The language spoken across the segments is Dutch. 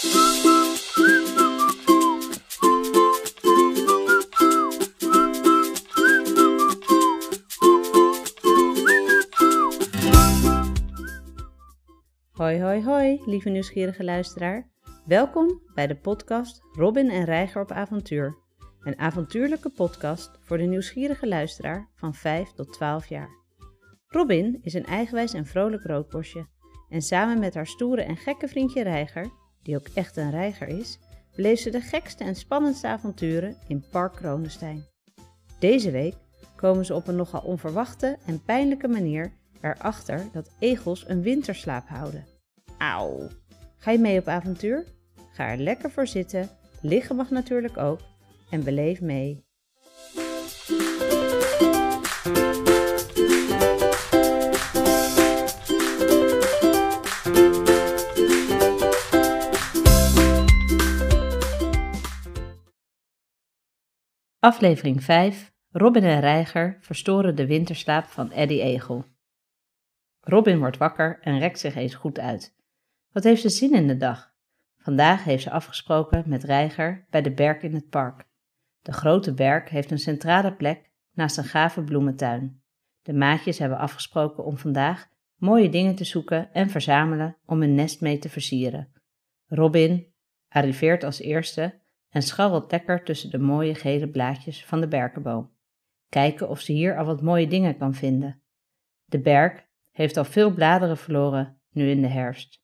Hoi, hoi, hoi, lieve nieuwsgierige luisteraar. Welkom bij de podcast Robin en Reiger op avontuur. Een avontuurlijke podcast voor de nieuwsgierige luisteraar van 5 tot 12 jaar. Robin is een eigenwijs en vrolijk roodbosje. En samen met haar stoere en gekke vriendje Reiger, die ook echt een reiger is, beleeft ze de gekste en spannendste avonturen in Park Kronenstein. Deze week komen ze op een nogal onverwachte en pijnlijke manier erachter dat egels een winterslaap houden. Auw! Ga je mee op avontuur? Ga er lekker voor zitten, liggen mag natuurlijk ook, en beleef mee. Aflevering 5. Robin en Reiger verstoren de winterslaap van Eddie Egel. Robin wordt wakker en rekt zich eens goed uit. Wat heeft ze zin in de dag? Vandaag heeft ze afgesproken met Reiger bij de berk in het park. De grote berk heeft een centrale plek naast een gave bloementuin. De maatjes hebben afgesproken om vandaag mooie dingen te zoeken en verzamelen om hun nest mee te versieren. Robin arriveert als eerste en scharrelt lekker tussen de mooie gele blaadjes van de berkenboom. Kijken of ze hier al wat mooie dingen kan vinden. De berk heeft al veel bladeren verloren nu in de herfst.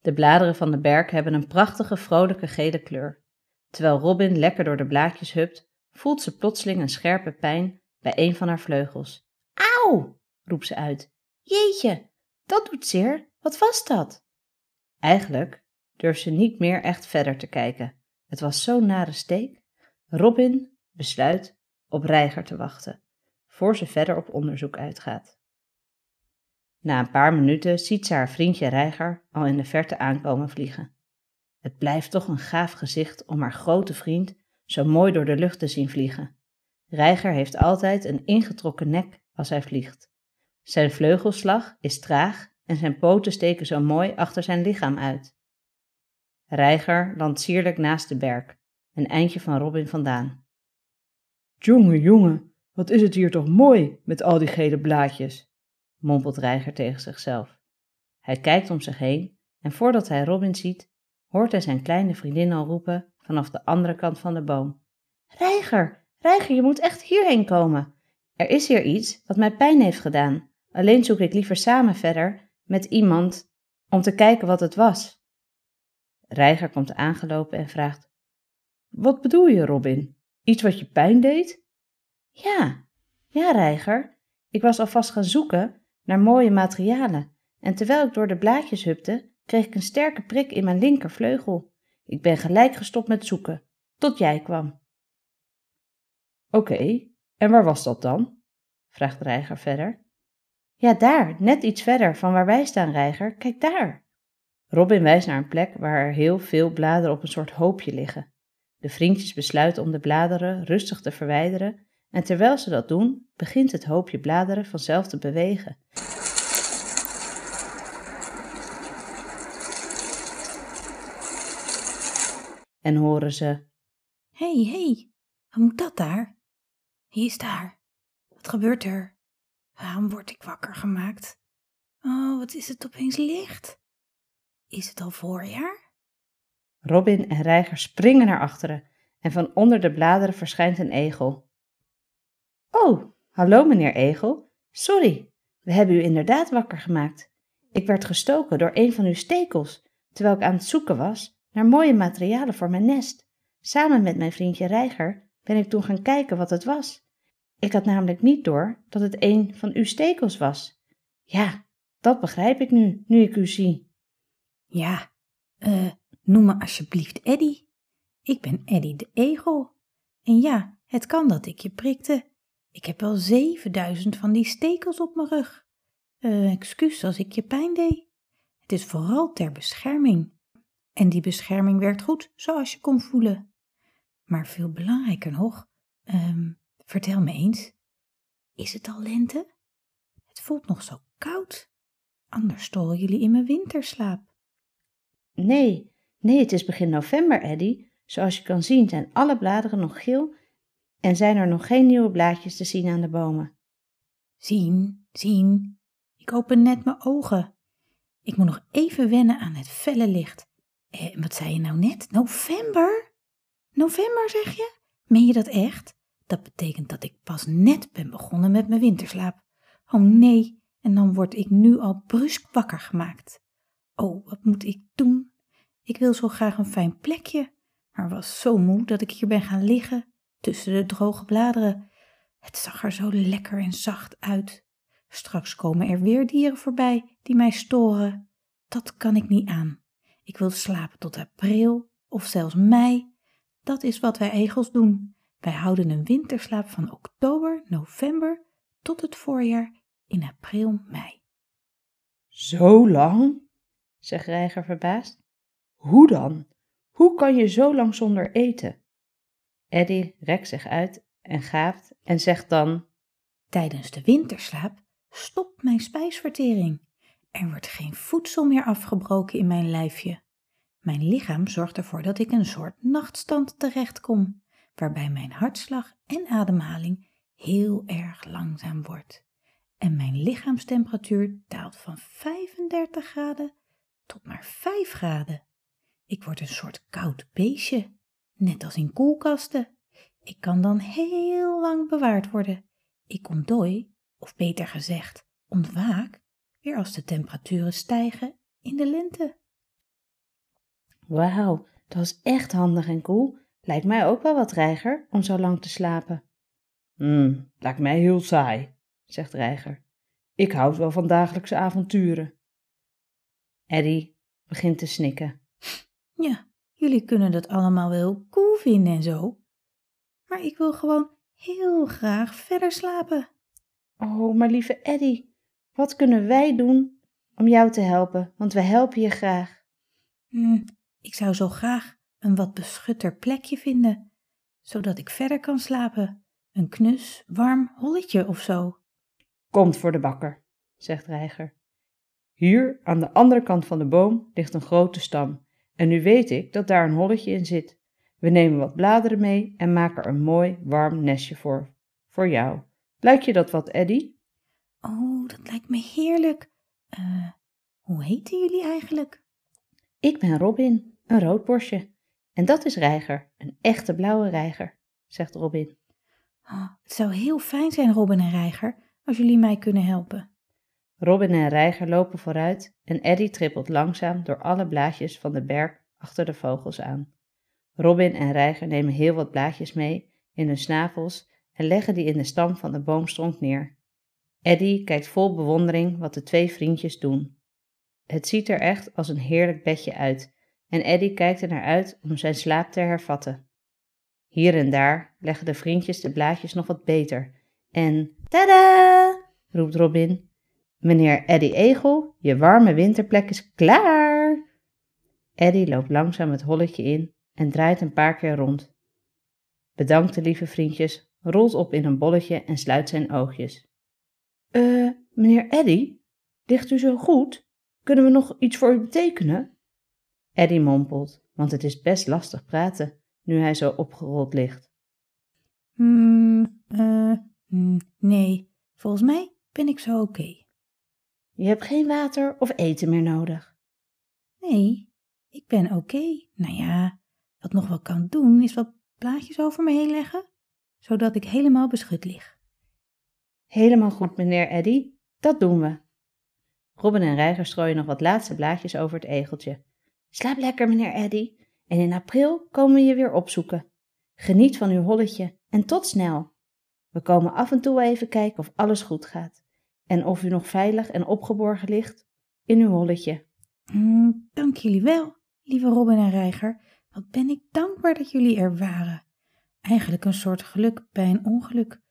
De bladeren van de berk hebben een prachtige vrolijke gele kleur. Terwijl Robin lekker door de blaadjes hupt, voelt ze plotseling een scherpe pijn bij een van haar vleugels. Auw! roept ze uit. Jeetje, dat doet zeer. Wat was dat? Eigenlijk durft ze niet meer echt verder te kijken. Het was zo'n nare steek. Robin besluit op Reiger te wachten, voor ze verder op onderzoek uitgaat. Na een paar minuten ziet ze haar vriendje Reiger al in de verte aankomen vliegen. Het blijft toch een gaaf gezicht om haar grote vriend zo mooi door de lucht te zien vliegen. Reiger heeft altijd een ingetrokken nek als hij vliegt. Zijn vleugelslag is traag en zijn poten steken zo mooi achter zijn lichaam uit. Reiger landt sierlijk naast de berk, een eindje van Robin vandaan. Jonge, jonge, wat is het hier toch mooi met al die gele blaadjes, mompelt Reiger tegen zichzelf. Hij kijkt om zich heen en voordat hij Robin ziet, hoort hij zijn kleine vriendin al roepen vanaf de andere kant van de boom. Reiger, Reiger, je moet echt hierheen komen. Er is hier iets wat mij pijn heeft gedaan. Alleen zoek ik liever samen verder met iemand om te kijken wat het was. Reiger komt aangelopen en vraagt: Wat bedoel je, Robin? Iets wat je pijn deed? Ja, ja, Reiger. Ik was alvast gaan zoeken naar mooie materialen en terwijl ik door de blaadjes hupte, kreeg ik een sterke prik in mijn linkervleugel. Ik ben gelijk gestopt met zoeken, tot jij kwam. Oké, en waar was dat dan? vraagt Reiger verder. Ja, daar, net iets verder van waar wij staan, Reiger. Kijk daar. Robin wijst naar een plek waar er heel veel bladeren op een soort hoopje liggen. De vriendjes besluiten om de bladeren rustig te verwijderen en terwijl ze dat doen, begint het hoopje bladeren vanzelf te bewegen. En horen ze: Hé, hey, hé, hey, wat moet dat daar? Wie is daar? Wat gebeurt er? Waarom word ik wakker gemaakt? Oh, wat is het opeens licht? Is het al voorjaar? Robin en Reiger springen naar achteren en van onder de bladeren verschijnt een egel. Oh, hallo meneer Egel. Sorry, we hebben u inderdaad wakker gemaakt. Ik werd gestoken door een van uw stekels, terwijl ik aan het zoeken was naar mooie materialen voor mijn nest. Samen met mijn vriendje Reiger ben ik toen gaan kijken wat het was. Ik had namelijk niet door dat het een van uw stekels was. Ja, dat begrijp ik nu, nu ik u zie. Ja, uh, noem me alsjeblieft Eddy. Ik ben Eddy de egel. En ja, het kan dat ik je prikte. Ik heb wel 7000 van die stekels op mijn rug. Uh, excuus als ik je pijn deed. Het is vooral ter bescherming. En die bescherming werkt goed, zoals je kon voelen. Maar veel belangrijker nog, um, vertel me eens, is het al lente? Het voelt nog zo koud. Anders storen jullie in mijn winterslaap. Nee, Nee, het is begin november, Eddy. Zoals je kan zien zijn alle bladeren nog geel en zijn er nog geen nieuwe blaadjes te zien aan de bomen. Zien, zien. Ik open net mijn ogen. Ik moet nog even wennen aan het felle licht. Eh, wat zei je nou net? November? November zeg je? Meen je dat echt? Dat betekent dat ik pas net ben begonnen met mijn winterslaap. Oh nee, en dan word ik nu al brusk wakker gemaakt. Oh, wat moet ik doen? Ik wil zo graag een fijn plekje, maar was zo moe dat ik hier ben gaan liggen tussen de droge bladeren. Het zag er zo lekker en zacht uit. Straks komen er weer dieren voorbij die mij storen. Dat kan ik niet aan. Ik wil slapen tot april of zelfs mei. Dat is wat wij egels doen. Wij houden een winterslaap van oktober, november tot het voorjaar in april, mei. Zo lang? Zegt Reiger verbaasd. Hoe dan? Hoe kan je zo lang zonder eten? Eddy rekt zich uit en gaapt en zegt dan: Tijdens de winterslaap stopt mijn spijsvertering. Er wordt geen voedsel meer afgebroken in mijn lijfje. Mijn lichaam zorgt ervoor dat ik een soort nachtstand terechtkom, waarbij mijn hartslag en ademhaling heel erg langzaam wordt. En mijn lichaamstemperatuur daalt van 35 graden tot maar 5 graden. Ik word een soort koud beestje, net als in koelkasten. Ik kan dan heel lang bewaard worden. Ik ontdooi, of beter gezegd, ontwaak, weer als de temperaturen stijgen in de lente. Wauw, dat is echt handig en cool. Lijkt mij ook wel wat reiger om zo lang te slapen. Hmm, lijkt mij heel saai, zegt Reiger. Ik houd wel van dagelijkse avonturen. Eddie begint te snikken. Ja, jullie kunnen dat allemaal wel cool vinden en zo. Maar ik wil gewoon heel graag verder slapen. Oh, maar lieve Eddie, wat kunnen wij doen om jou te helpen? Want we helpen je graag. Hm, ik zou zo graag een wat beschutter plekje vinden, zodat ik verder kan slapen. Een knus, warm holletje of zo. Komt voor de bakker, zegt Reiger. Hier, aan de andere kant van de boom, ligt een grote stam. En nu weet ik dat daar een holletje in zit. We nemen wat bladeren mee en maken er een mooi, warm nestje voor. Voor jou. Lijkt je dat wat, Eddy? Oh, dat lijkt me heerlijk. Uh, hoe heten jullie eigenlijk? Ik ben Robin, een roodborstje. En dat is Reiger, een echte blauwe reiger, zegt Robin. Oh, het zou heel fijn zijn, Robin en Reiger, als jullie mij kunnen helpen. Robin en Reiger lopen vooruit en Eddy trippelt langzaam door alle blaadjes van de berk achter de vogels aan. Robin en Reiger nemen heel wat blaadjes mee in hun snavels en leggen die in de stam van de boomstronk neer. Eddy kijkt vol bewondering wat de twee vriendjes doen. Het ziet er echt als een heerlijk bedje uit en Eddy kijkt er naar uit om zijn slaap te hervatten. Hier en daar leggen de vriendjes de blaadjes nog wat beter en tada! roept Robin. Meneer Eddy Egel, je warme winterplek is klaar! Eddy loopt langzaam het holletje in en draait een paar keer rond. Bedankt de lieve vriendjes, rolt op in een bolletje en sluit zijn oogjes. Eh, meneer Eddy, ligt u zo goed? Kunnen we nog iets voor u betekenen? Eddy mompelt, want het is best lastig praten nu hij zo opgerold ligt. Hmm, eh, nee, volgens mij ben ik zo oké. Je hebt geen water of eten meer nodig. Nee, ik ben oké. Nou ja, wat nog wel kan doen is wat blaadjes over me heen leggen, zodat ik helemaal beschut lig. Helemaal goed, meneer Eddy. Dat doen we. Robin en Reiger strooien nog wat laatste blaadjes over het egeltje. Slaap lekker, meneer Eddy. En in april komen we je weer opzoeken. Geniet van uw holletje en tot snel. We komen af en toe even kijken of alles goed gaat en of u nog veilig en opgeborgen ligt in uw holletje. Mm, dank jullie wel, lieve Robin en Reiger. Wat ben ik dankbaar dat jullie er waren. Eigenlijk een soort geluk bij een ongeluk.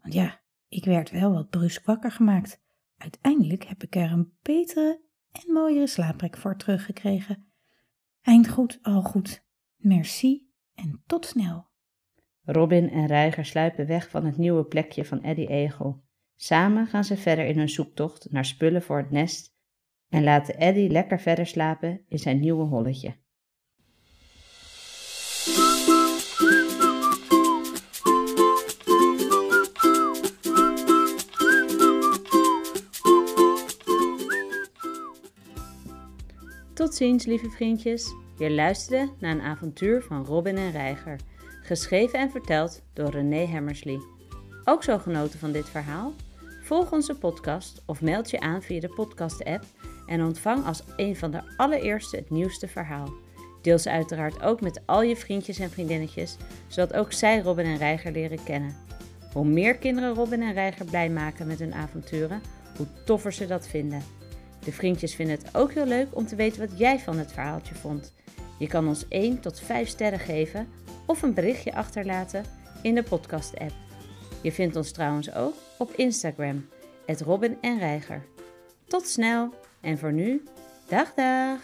Want ja, ik werd wel wat brusk wakker gemaakt. Uiteindelijk heb ik er een betere en mooiere slaapplek voor teruggekregen. Eind goed, al goed. Merci en tot snel. Robin en Reiger sluipen weg van het nieuwe plekje van Eddie Egel. Samen gaan ze verder in hun zoektocht naar spullen voor het nest en laten Eddy lekker verder slapen in zijn nieuwe holletje. Tot ziens, lieve vriendjes. Je luisterde naar een avontuur van Robin en Reiger, geschreven en verteld door René Hammersley. Ook zo genoten van dit verhaal? Volg onze podcast of meld je aan via de podcast-app en ontvang als een van de allereerste het nieuwste verhaal. Deel ze uiteraard ook met al je vriendjes en vriendinnetjes, zodat ook zij Robin en Reiger leren kennen. Hoe meer kinderen Robin en Reiger blij maken met hun avonturen, hoe toffer ze dat vinden. De vriendjes vinden het ook heel leuk om te weten wat jij van het verhaaltje vond. Je kan ons 1 tot 5 sterren geven of een berichtje achterlaten in de podcast-app. Je vindt ons trouwens ook op Instagram, het Robin en. Tot snel en voor nu, dag dag!